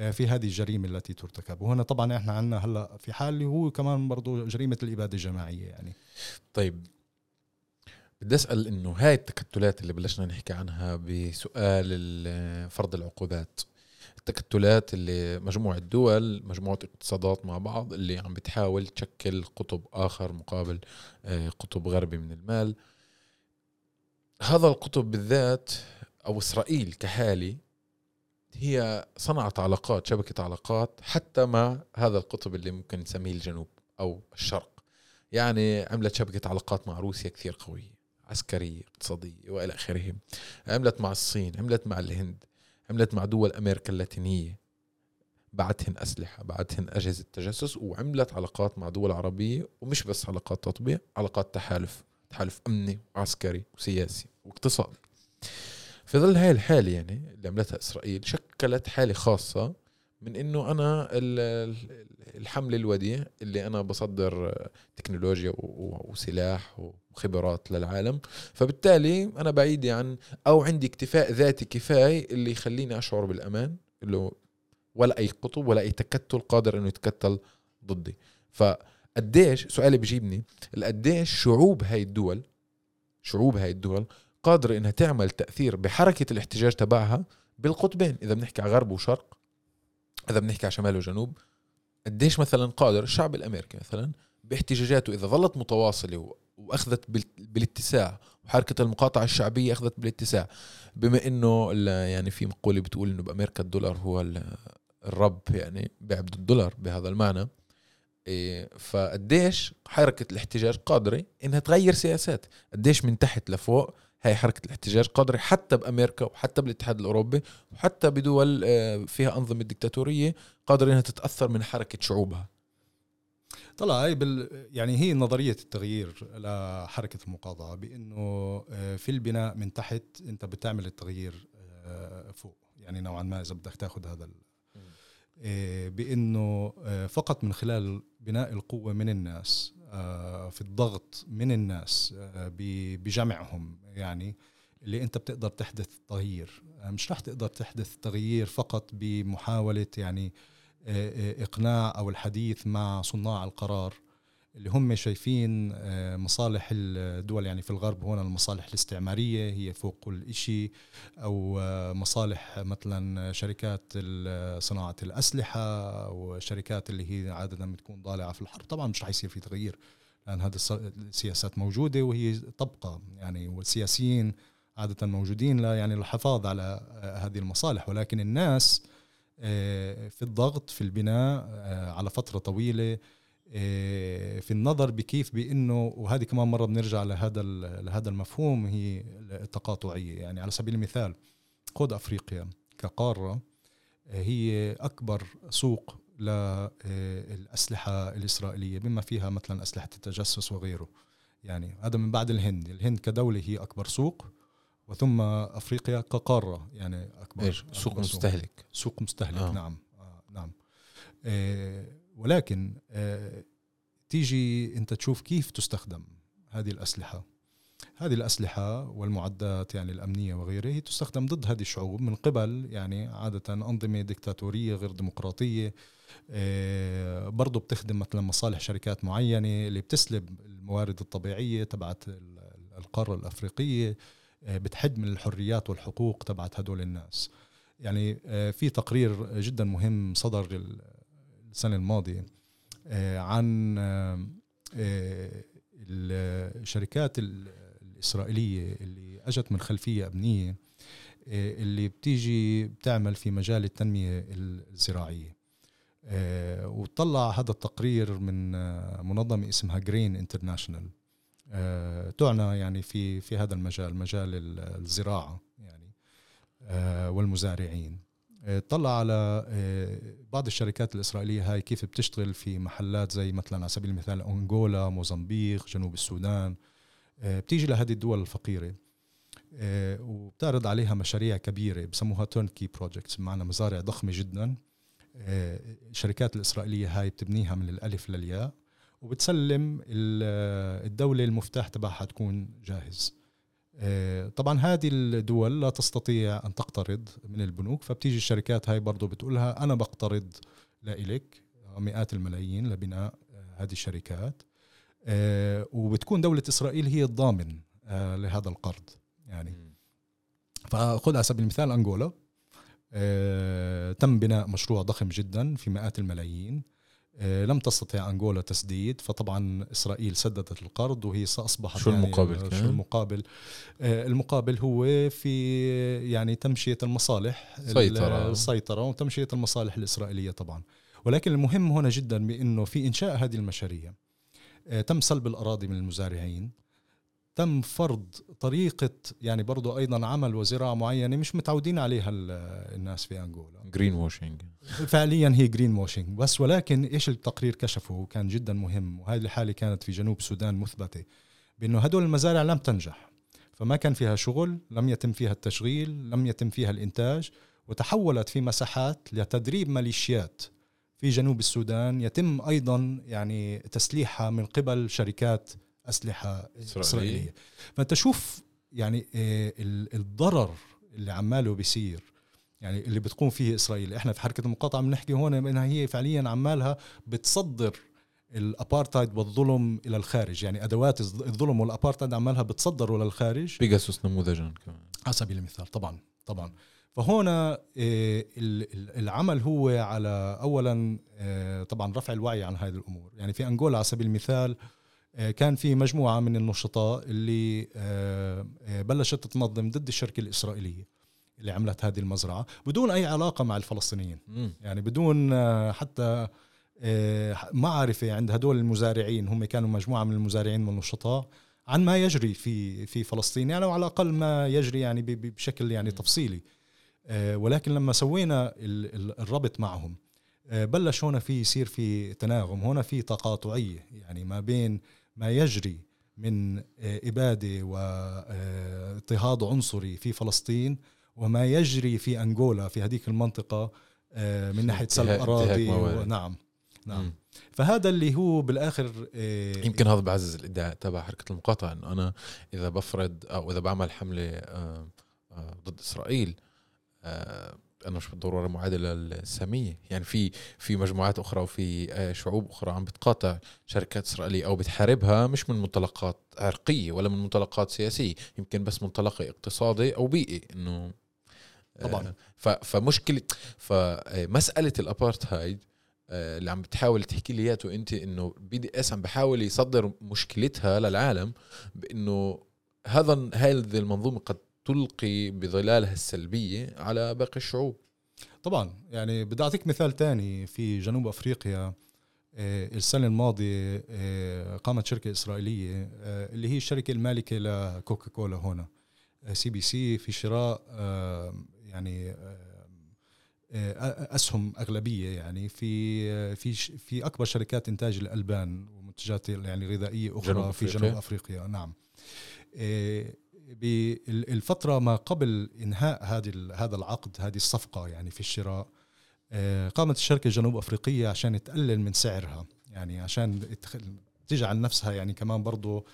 آه، في هذه الجريمة التي ترتكب. وهنا طبعا إحنا عندنا هلأ في حال هو كمان برضو جريمة الإبادة الجماعية يعني. طيب بدي أسأل إنه هاي التكتلات اللي بلشنا نحكي عنها بسؤال فرض العقوبات. التكتلات اللي مجموعة دول مجموعة اقتصادات مع بعض اللي عم بتحاول تشكل قطب آخر مقابل آه، قطب غربي من المال. هذا القطب بالذات أو إسرائيل كحالي هي صنعت علاقات شبكة علاقات حتى مع هذا القطب اللي ممكن نسميه الجنوب أو الشرق. يعني عملت شبكة علاقات مع روسيا كثير قوية. عسكرية اقتصادية وإلى آخره. عملت مع الصين عملت مع الهند عملت مع دول أمريكا اللاتينية. بعتهن أسلحة بعتهن أجهزة تجسس وعملت علاقات مع دول عربية ومش بس علاقات تطبيع علاقات تحالف تحالف أمني وعسكري وسياسي واقتصادي. في ظل هاي الحالة يعني اللي عملتها إسرائيل شكلت حالة خاصة من إنه أنا الحمل الوديع اللي أنا بصدر تكنولوجيا وسلاح وخبرات للعالم. فبالتالي أنا بعيد عن أو عندي اكتفاء ذاتي كفاية اللي يخليني أشعر بالأمان اللي ولا أي قطب ولا أي تكتل قادر إنه يتكتل ضدي. فقديش سؤالي بيجيبني قديش شعوب هاي الدول شعوب هاي الدول قادرة إنها تعمل تأثير بحركة الاحتجاج تبعها بالقطبين؟ إذا بنحكي على غرب وشرق اذا بنحكي على شمال وجنوب. قديش مثلا قادر الشعب الأمريكي مثلا باحتجاجاته إذا ظلت متواصلة وأخذت بالاتساع وحركة المقاطعة الشعبية أخذت بالاتساع بما إنه يعني في مقولة بتقول إنه بأمريكا الدولار هو الرب يعني بيعبد الدولار بهذا المعنى إيه، فقديش حركة الاحتجاج قادرة إنها تغير سياسات؟ قديش من تحت لفوق هاي حركة الاحتجاج قادرة حتى بأمريكا وحتى بالاتحاد الأوروبي وحتى بدول آه، فيها أنظمة ديكتاتورية قادرة إنها تتأثر من حركة شعوبها. طلع هي بال يعني هي نظرية التغيير لحركة المقاطعة بإنه آه، في البناء من تحت أنت بتعمل التغيير آه، فوق يعني نوعا ما إذا بدك تاخذ هذا بإنه فقط من خلال بناء القوة من الناس في الضغط من الناس بجمعهم يعني اللي انت بتقدر تحدث تغيير مش رح تقدر تحدث تغيير فقط بمحاولة يعني إقناع أو الحديث مع صناع القرار. اللي هم شايفين آه، مصالح الدول يعني في الغرب هنا المصالح الاستعمارية هي فوق كل شيء أو آه، مصالح مثلا شركات صناعة الأسلحة وشركات اللي هي عادة بتكون ضالعة في الحرب. طبعا مش رح يصير في تغيير لأن هذه السياسات موجودة وهي تبقى يعني والسياسيين عادة موجودين لا يعني للحفاظ على آه، هذه المصالح. ولكن الناس آه، في الضغط في البناء آه، على فترة طويلة آه، في النظر بكيف بإنه وهذه كمان مرة بنرجع لهذا لهذا المفهوم هي التقاطعية. يعني على سبيل المثال خذ أفريقيا كقارة هي أكبر سوق للاسلحه الإسرائيلية بما فيها مثلا أسلحة التجسس وغيره. يعني هذا من بعد الهند. الهند كدولة هي أكبر سوق وثم أفريقيا كقارة يعني اكبر إيش؟ سوق أكبر مستهلك. سوق مستهلك. آه. نعم. آه نعم. آه ولكن آه تيجي انت تشوف كيف تستخدم هذه الأسلحة. هذه الأسلحة والمعدات يعني الأمنية وغيرها هي تستخدم ضد هذه الشعوب من قبل يعني عادة أنظمة ديكتاتورية غير ديمقراطية آه، برضو بتخدم مثلا مصالح شركات معينة اللي بتسلب الموارد الطبيعية تبعت القارة الأفريقية آه، بتحد من الحريات والحقوق تبعت هدول الناس. يعني في تقرير جدا مهم صدر السنة الماضية آه، عن الشركات الإسرائيلية اللي أجت من خلفية أمنية اللي بتيجي بتعمل في مجال التنمية الزراعية. وطلع هذا التقرير من منظمة اسمها GRAIN International آه، تعنى يعني في في هذا المجال مجال الزراعة يعني آه، والمزارعين. آه، طلع على بعض الشركات الإسرائيلية هاي كيف بتشتغل في محلات زي مثلا على سبيل المثال أنغولا موزمبيق جنوب السودان. بتيجي لهذه الدول الفقيرة وبتعرض عليها مشاريع كبيرة بسموها turnkey projects بمعنى مزارع ضخمة جدا. الشركات الإسرائيلية هاي بتبنيها من الألف للياء وبتسلم الدولة المفتاح تبعها تكون جاهز. آه، طبعا هذه الدول لا تستطيع أن تقترض من البنوك فبتيجي الشركات هاي برضو بتقولها أنا بقترض لإلك مئات الملايين لبناء آه، هذه الشركات. آه، وبتكون دولة إسرائيل هي الضامن لهذا القرض يعني. فخذ على سبيل المثال أنغولا تم بناء مشروع ضخم جدا في مئات الملايين. آه، لم تستطع أنغولا تسديد فطبعا إسرائيل سددت القرض وهي اصبحت شو يعني المقابل شو المقابل؟ آه، المقابل هو في يعني تمشية المصالح السيطره السيطره وتمشية المصالح الإسرائيلية طبعا. ولكن المهم هنا جدا بأنه في إنشاء هذه المشاريع آه، تم سلب الأراضي من المزارعين. تم فرض طريقة يعني برضو أيضا عمل وزراعة معينة مش متعودين عليها الناس في أنغولا. greenwashing فعليا هي greenwashing بس ولكن إيش التقرير كشفه؟ وكان جدا مهم. وهذه الحالة كانت في جنوب السودان مثبتة بأنه هدول المزارع لم تنجح. فما كان فيها شغل لم يتم فيها التشغيل لم يتم فيها الإنتاج وتحولت في مساحات لتدريب ميليشيات في جنوب السودان. يتم أيضا يعني تسليحها من قبل شركات أسلحة إسرائيلية. فانت شوف يعني آه، الضرر اللي عماله بيصير يعني اللي بتقوم فيه إسرائيل. إحنا في حركة المقاطعة بنحكي هون انها هي فعليا عمالها بتصدر الابارتايد والظلم إلى الخارج. يعني أدوات الظلم والابارتايد عمالها بتصدره للخارج Pegasus نموذجا كمان. على سبيل المثال طبعا طبعا. فهنا آه، العمل هو على اولا آه، طبعا رفع الوعي عن هذه الأمور. يعني في أنغولا على سبيل المثال كان في مجموعة من النشطاء اللي بلشت تنظم ضد الشركة الإسرائيلية اللي عملت هذه المزرعة بدون أي علاقة مع الفلسطينيين. يعني بدون حتى معرفة عند هدول المزارعين. هم كانوا مجموعة من المزارعين والنشطاء عن ما يجري في في فلسطين يعني على الاقل ما يجري يعني بشكل يعني تفصيلي. آه، ولكن لما سوينا الربط معهم آه، بلش هنا في يصير في تناغم هنا في تقاطعية يعني ما بين ما يجري من آه، إبادة واضطهاد عنصري في فلسطين وما يجري في أنغولا في هذيك المنطقة من ناحية سلب أراضي نعم نعم. فهذا اللي هو بالآخر يمكن هذا بعزز الإدعاء تبع حركة المقاطعة إنه أنا إذا بفرض أو إذا بعمل حملة ضد إسرائيل آه، أنا مش بالضرورة معادلة الساميه يعني في في مجموعات أخرى وفي آه، شعوب أخرى عم بتقاطع شركات إسرائيلية أو بتحاربها مش من منطلقات عرقية ولا من منطلقات سياسية يمكن بس منطلق اقتصادي أو بيئي إنه آه، طبعا. فمشكلة فمساله الأبارتهايد اللي عم بتحاول تحكي لي إياته أنت إنه بي دي إس عم بحاول يصدر مشكلتها للعالم بإنه هذا هذه المنظومة قد تلقي بظلالها السلبية على باقي الشعوب. طبعا يعني بدي أعطيك مثال تاني في جنوب أفريقيا. آه، السنة الماضية آه، قامت شركة إسرائيلية آه، اللي هي الشركة المالكة لكوكا كولا هنا CBC في شراء يعني أسهم أغلبية يعني في في في أكبر شركات إنتاج الألبان ومنتجات يعني غذائية أخرى جنوب في جنوب أفريقيا. نعم. بالفترة ما قبل إنهاء هذه هذا العقد هذه الصفقة يعني في الشراء آه، قامت الشركة الجنوب أفريقية عشان تقلل من سعرها يعني عشان تجعل نفسها يعني كمان برضه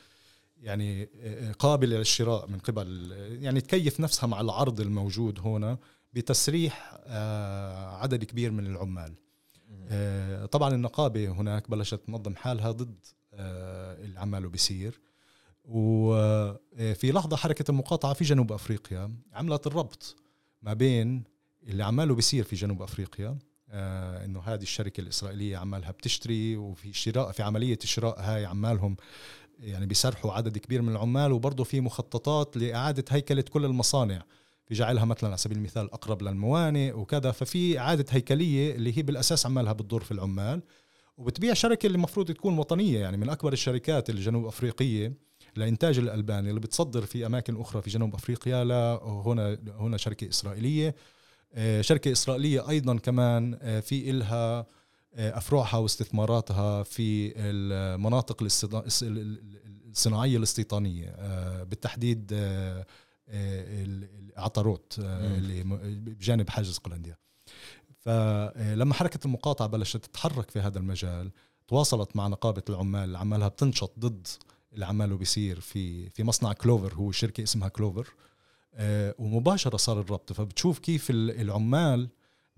يعني آه، قابلة للشراء من قبل يعني تكيف نفسها مع العرض الموجود هنا بتسريح آه، عدد كبير من العمال. طبعا النقابة هناك بلشت تنظم حالها ضد اللي عماله بيصير. وفي لحظة حركة المقاطعة في جنوب أفريقيا عملت الربط ما بين اللي عماله بيصير في جنوب أفريقيا آه إنه هذه الشركة الإسرائيلية عمالها بتشتري وفي شراء في عملية الشراء هاي عمالهم يعني بيسرحوا عدد كبير من العمال وبرضه في مخططات لإعادة هيكلة كل المصانع. في جعلها مثلا على سبيل المثال أقرب للموانئ وكذا ففي إعادة هيكلية اللي هي بالأساس عمالها بتضر في العمال. وبتبيع شركة اللي المفروض تكون وطنية يعني من أكبر الشركات الجنوب أفريقية. لإنتاج الألبان اللي بتصدر في أماكن أخرى في جنوب أفريقيا لا هنا هنا شركة إسرائيلية. آه، شركة إسرائيلية أيضا كمان آه، في إلها آه، افرعها واستثماراتها في المناطق الصناعية الاستيطانية بالتحديد العطروت اللي بجانب حاجز قلنديا. فلما حركة المقاطعة بلشت تتحرك في هذا المجال تواصلت مع نقابة العمال اللي عمالها بتنشط ضد اللي عماله بيصير في في مصنع كلوفر هو شركة اسمها كلوفر آه ومباشرة صار الربط. فبتشوف كيف العمال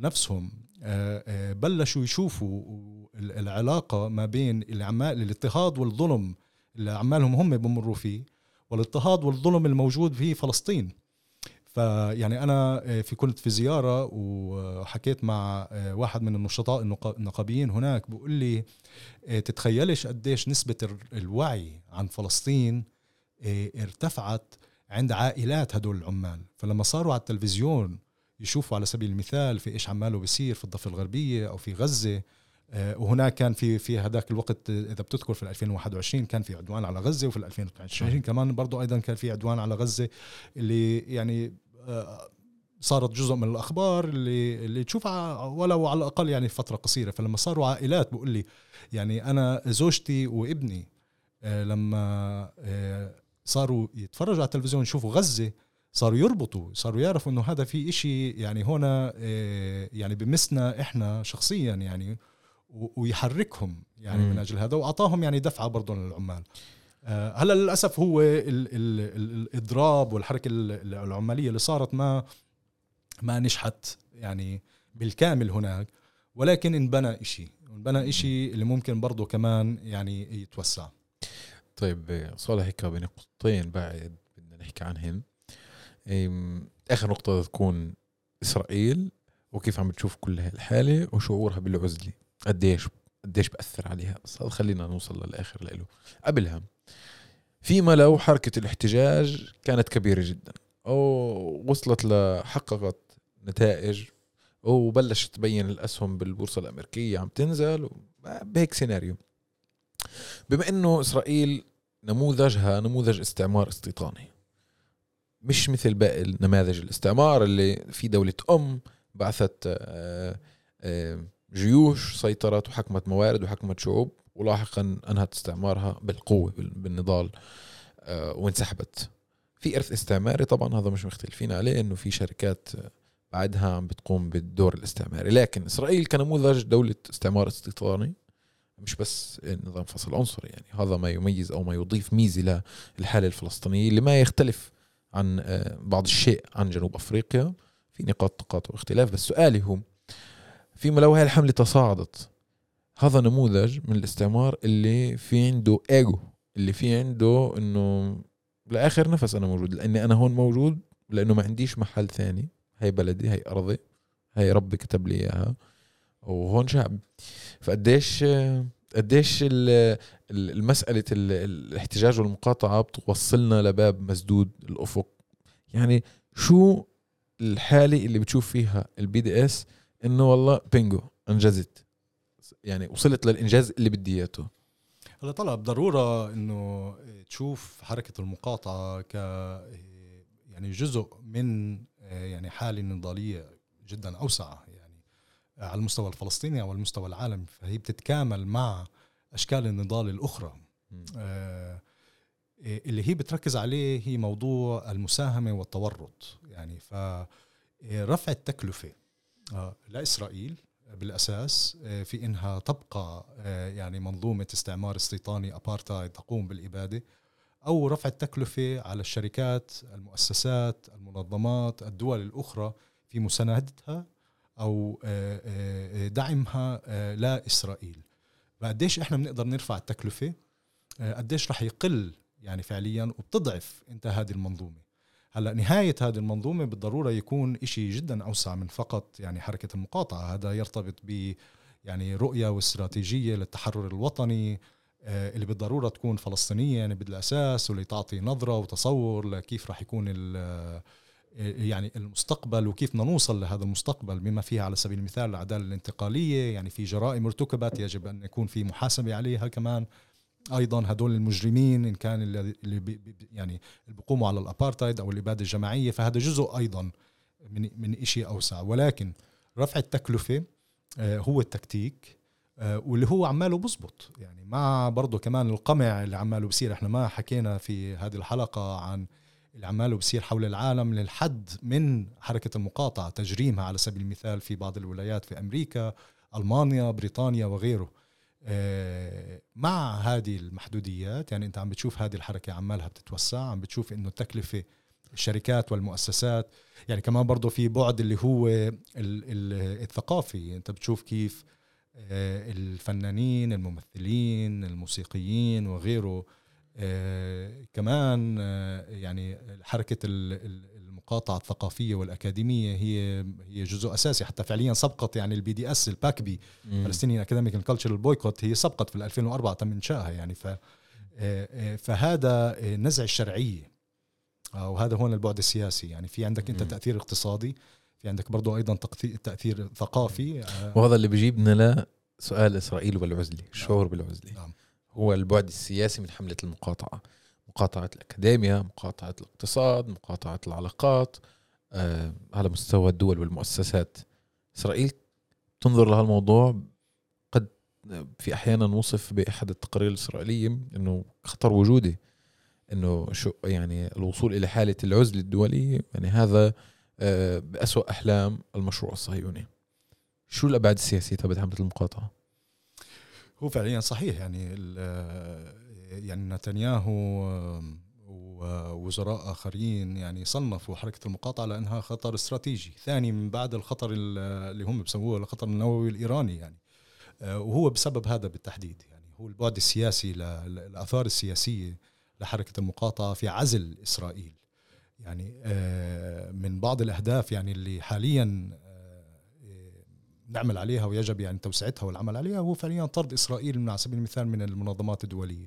نفسهم آه آه بلشوا يشوفوا العلاقة ما بين العمال الاضطهاد والظلم اللي عمالهم هم بمروا فيه والاضطهاد والظلم الموجود في فلسطين. فيعني أنا آه، في كنت في زيارة وحكيت مع آه، واحد من النشطاء النقابيين هناك بيقول لي آه، تتخيلش قديش نسبة الوعي عن فلسطين ارتفعت عند عائلات هدول العمال. فلما صاروا على التلفزيون يشوفوا على سبيل المثال في إيش عماله بيصير في الضفة الغربية أو في غزة وهناك كان في في هذاك الوقت إذا بتذكر في 2021 كان في عدوان على غزة وفي 2022 كمان برضه أيضا كان في عدوان على غزة اللي يعني آه، صارت جزء من الأخبار اللي اللي تشوفها ولو على الأقل يعني فترة قصيرة. فلما صاروا عائلات بقول لي يعني أنا زوجتي وابني آه، لما آه، صاروا يتفرجوا على التلفزيون يشوفوا غزة صاروا يربطوا صاروا يعرفوا إنه هذا في إشي يعني هنا يعني بمسنا إحنا شخصيا يعني. ويحركهم يعني من أجل هذا وأعطاهم يعني دفعة برضه للعمال. آه، هلأ للأسف هو ال ال ال الإضراب والحركة العمالية اللي صارت ما ما نجحت يعني بالكامل هناك ولكن انبنى إشي انبنى إشي اللي ممكن برضه كمان يعني يتوسع. طيب صالح هيك بنقطتين بعد بدنا نحكي عنهن آخر نقطة تكون إسرائيل وكيف عم بتشوف كل هاي الحالة وشعورها بالعزلة؟ قديش قديش بأثر عليها. بس خلينا نوصل للآخر له قبلها فيما لو حركة الاحتجاج كانت كبيرة جدا. أو وصلت لحققت نتائج وبلشت تبين الأسهم بالبورصة الأمريكية عم تنزل بهيك سيناريو. بما أنه إسرائيل نموذجها نموذج استعمار استيطاني مش مثل باقي نماذج الاستعمار اللي في دولة أم بعثت آه، آه، جيوش سيطرت وحكمت موارد وحكمت شعوب ولاحقا أنهت استعمارها بالقوة بالنضال آه، وانسحبت. في إرث استعماري طبعا هذا مش مختلفين عليه إنه في شركات بعدها عم بتقوم بالدور الاستعماري. لكن إسرائيل كنموذج دولة استعمار استيطاني مش بس نظام فصل عنصري يعني هذا ما يميز أو ما يضيف ميزة للحالة الفلسطينية اللي ما يختلف عن بعض الشيء عن جنوب أفريقيا. في نقاط تقاطع واختلاف بس سؤالي هو فيما لو هاي الحملة تصاعدت هذا نموذج من الاستعمار اللي في عنده إيجو اللي في عنده إنه لآخر نفس أنا موجود لأني أنا هون موجود لأنه ما عنديش محل ثاني هي بلدي هي أرضي هي ربي كتب لي إياها وهون شعب. فقديش قديش المسألة الاحتجاج والمقاطعة بتوصلنا لباب مسدود الأفق. يعني شو الحالة اللي بتشوف فيها ال BDS إنه والله بينجو انجزت. يعني وصلت للإنجاز اللي بدي اياه هلا طلع بضرورة إنه تشوف حركة المقاطعة ك يعني جزء من يعني حالة نضالية جدا أوسع يعني على المستوى الفلسطيني أو المستوى العالمي. فهي بتتكامل مع أشكال النضال الأخرى. آه اللي هي بتركز عليه هي موضوع المساهمة والتورط. يعني فرفع التكلفة. لإسرائيل بالأساس آه، في إنها تبقى آه، يعني منظومة استعمار استيطاني ابارتايد تقوم بالإبادة أو رفع التكلفة على الشركات المؤسسات المنظمات الدول الأخرى في مساندتها أو دعمها لإسرائيل. فقديش إحنا بنقدر نرفع التكلفة؟ قديش رح يقل يعني فعليا وبتضعف أنت هذه المنظومة. هلا نهاية هذه المنظومة بالضرورة يكون إشي جدا أوسع من فقط يعني حركة المقاطعة. هذا يرتبط ب يعني رؤية واستراتيجية للتحرر الوطني آه، اللي بالضرورة تكون فلسطينية يعني بالأساس واللي تعطي نظرة وتصور لكيف راح يكون آه، يعني المستقبل وكيف بدنا نوصل لهذا المستقبل بما فيها على سبيل المثال العدالة الانتقالية. يعني في جرائم ارتكبت يجب أن يكون في محاسبة عليها كمان. أيضا هدول المجرمين إن كان اللي بي يعني اللي بيقوموا على الابارتايد أو الإبادة الجماعية فهذا جزء أيضا من من شيء أوسع. ولكن رفع التكلفة آه، هو التكتيك آه، واللي هو عماله بزبط. يعني مع برضه كمان القمع اللي عماله بصير إحنا ما حكينا في هذه الحلقة عن اللي عماله بصير حول العالم للحد من حركة المقاطعة تجريمها على سبيل المثال في بعض الولايات في أمريكا ألمانيا بريطانيا وغيره. مع هذه المحدوديات يعني أنت عم بتشوف هذه الحركة عمالها بتتوسع عم بتشوف إنه التكلفة الشركات والمؤسسات يعني كمان برضه في بعد اللي هو الثقافي أنت بتشوف كيف آه، الفنانين الممثلين الموسيقيين وغيره آه، كمان يعني حركة المقاطعة الثقافية والأكاديمية هي هي جزء أساسي حتى فعليا سبقت يعني ال BDS ال PACBI Palestinian Academic Cultural Boycott هي سبقت في 2004 تم إنشائها يعني. ف آه، آه، فهذا نزع الشرعية. وهذا هون البعد السياسي يعني. في عندك أنت تأثير اقتصادي في عندك برضه أيضا تأثير ثقافي. آه، وهذا اللي بيجيبنا لسؤال إسرائيل والعزلة الشعور بالعزلة. نعم. هو البعد السياسي من حملة المقاطعة. مقاطعة الأكاديمية مقاطعة الاقتصاد مقاطعة العلاقات آه على مستوى الدول والمؤسسات إسرائيل تنظر لهالموضوع قد في أحيانا وصف بأحد التقارير الإسرائيلية أنه خطر وجودي أنه شو يعني الوصول إلى حالة العزلة الدولية يعني هذا آه بأسوأ أحلام المشروع الصهيوني شو الأبعاد السياسية تبعت حملة المقاطعة؟ هو فعليا صحيح يعني يعني نتنياهو ووزراء آخرين يعني صنفوا حركة المقاطعة لأنها خطر استراتيجي ثاني من بعد الخطر اللي هم بسموه الخطر النووي الإيراني يعني. آه، وهو بسبب هذا بالتحديد يعني. هو البعد السياسي الآثار السياسية لحركة المقاطعة في عزل إسرائيل يعني. آه، من بعض الأهداف يعني اللي حاليا نعمل عليها ويجب يعني توسعتها والعمل عليها هو فعليا طرد إسرائيل على سبيل المثال من المنظمات الدولية.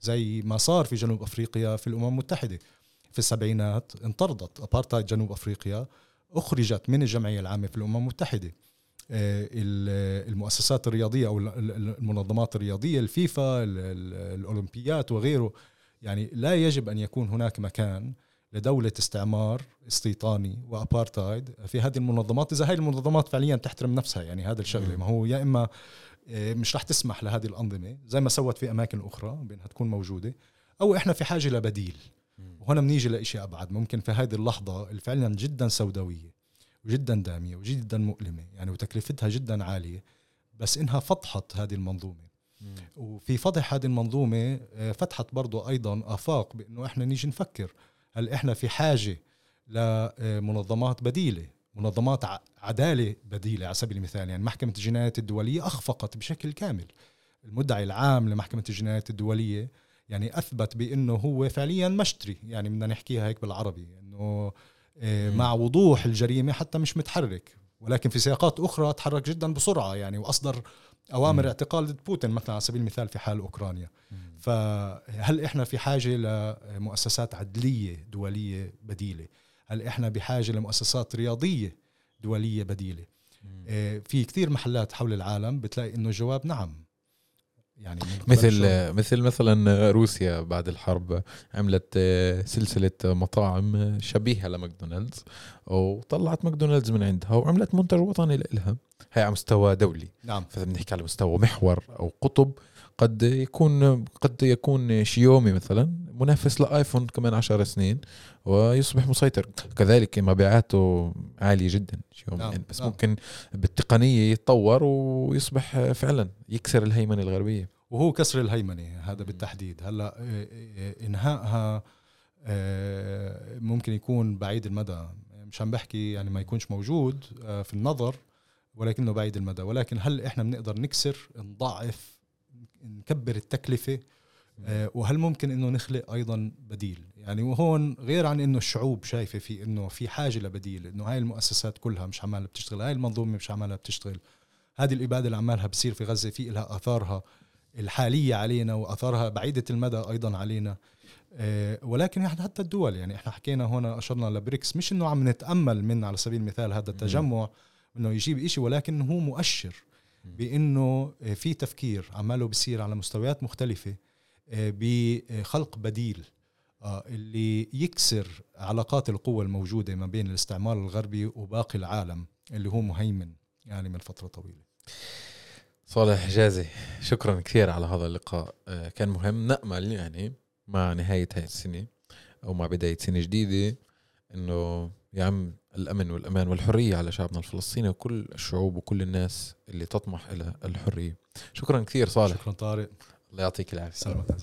زي ما صار في جنوب أفريقيا في الأمم المتحدة. في السبعينات انطردت ابارتايد جنوب أفريقيا أخرجت من الجمعية العامة في الأمم المتحدة. آه، المؤسسات الرياضية أو المنظمات الرياضية الفيفا الأولمبيات وغيره. يعني لا يجب أن يكون هناك مكان لدولة استعمار استيطاني وابارتايد في هذه المنظمات. إذا هاي المنظمات فعليا تحترم نفسها يعني هذا الشغلة. ما هو يا إما مش رح تسمح لهذه الأنظمة زي ما سوت في أماكن أخرى بأنها تكون موجودة أو إحنا في حاجة لبديل وهنا بنيجي لشيء أبعد. ممكن في هذه اللحظة اللي فعلا جدا سوداوية وجدا داميه وجدا مؤلمة يعني وتكلفتها جدا عالية بس إنها فضحت هذه المنظومة. وفي فضح هذه المنظومة آه، فتحت برضو أيضا آفاق بأنه إحنا نيجي نفكر هل إحنا في حاجة لمنظمات بديلة؟ منظمات عدالة بديلة على سبيل المثال يعني محكمة الجنايات الدولية أخفقت بشكل كامل المدعي العام لمحكمة الجنايات الدولية يعني أثبت بأنه هو فعليا مشتري يعني بدنا نحكيها هيك بالعربي إنه آه، مع وضوح الجريمة حتى مش متحرك ولكن في سياقات أخرى تحرك جدا بسرعة يعني وأصدر أوامر م. اعتقال ضد بوتين مثلا على سبيل المثال في حال أوكرانيا م. فهل إحنا في حاجة لمؤسسات عدلية دولية بديلة هل إحنا بحاجة لمؤسسات رياضية دولية بديلة؟ م. في كثير محلات حول العالم بتلاقي إنه الجواب نعم. يعني مثل مثل مثلا روسيا بعد الحرب عملت آه، سلسلة مطاعم شبيهة لماكدونالدز وطلعت ماكدونالدز من عندها وعملت منتج وطني لها هي على مستوى دولي. نعم. فاذا بنحكي على مستوى محور أو قطب قد يكون قد يكون شيومي مثلا منافس لآيفون كمان عشر سنين ويصبح مسيطر. كذلك مبيعاته عالية جدا شيومي. نعم. يعني بس نعم. ممكن بالتقنية يتطور ويصبح فعلا يكسر الهيمنة الغربية. وهو كسر الهيمنة هذا بالتحديد. هلأ آه، آه، إنهائها آه، ممكن يكون بعيد المدى. مش عم بحكي يعني ما يكونش موجود في النظر ولكنه بعيد المدى. ولكن هل إحنا بنقدر نكسر نضعف نكبر التكلفة آه، وهل ممكن إنه نخلق أيضا بديل؟ يعني وهون غير عن إنه الشعوب شايفة في إنه في حاجة لبديل إنه هاي المؤسسات كلها مش عمالها بتشتغل هاي المنظومة مش عمالها بتشتغل. هذه الإبادة اللي عمالها بتصير في غزة في لها آثارها الحالية علينا وآثارها بعيدة المدى أيضا علينا. آه، ولكن حتى الدول يعني إحنا حكينا هنا أشرنا لبريكس مش إنه عم نتأمل من على سبيل المثال هذا التجمع إنه يجيب إشي ولكن هو مؤشر. بإنه في تفكير عماله بيصير على مستويات مختلفة آه، بخلق بديل آه، اللي يكسر علاقات القوة الموجودة ما بين الاستعمار الغربي وباقي العالم اللي هو مهيمن يعني من فترة طويلة. صالح حجازي شكرا كثير على هذا اللقاء. آه، كان مهم نأمل يعني مع نهاية هاي السنة أو مع بداية سنة جديدة إنه يا عم الأمن والأمان والحرية على شعبنا الفلسطيني وكل الشعوب وكل الناس اللي تطمح إلى الحرية. شكرا كثير صالح. شكرا طارق. الله يعطيك العافية. سلامات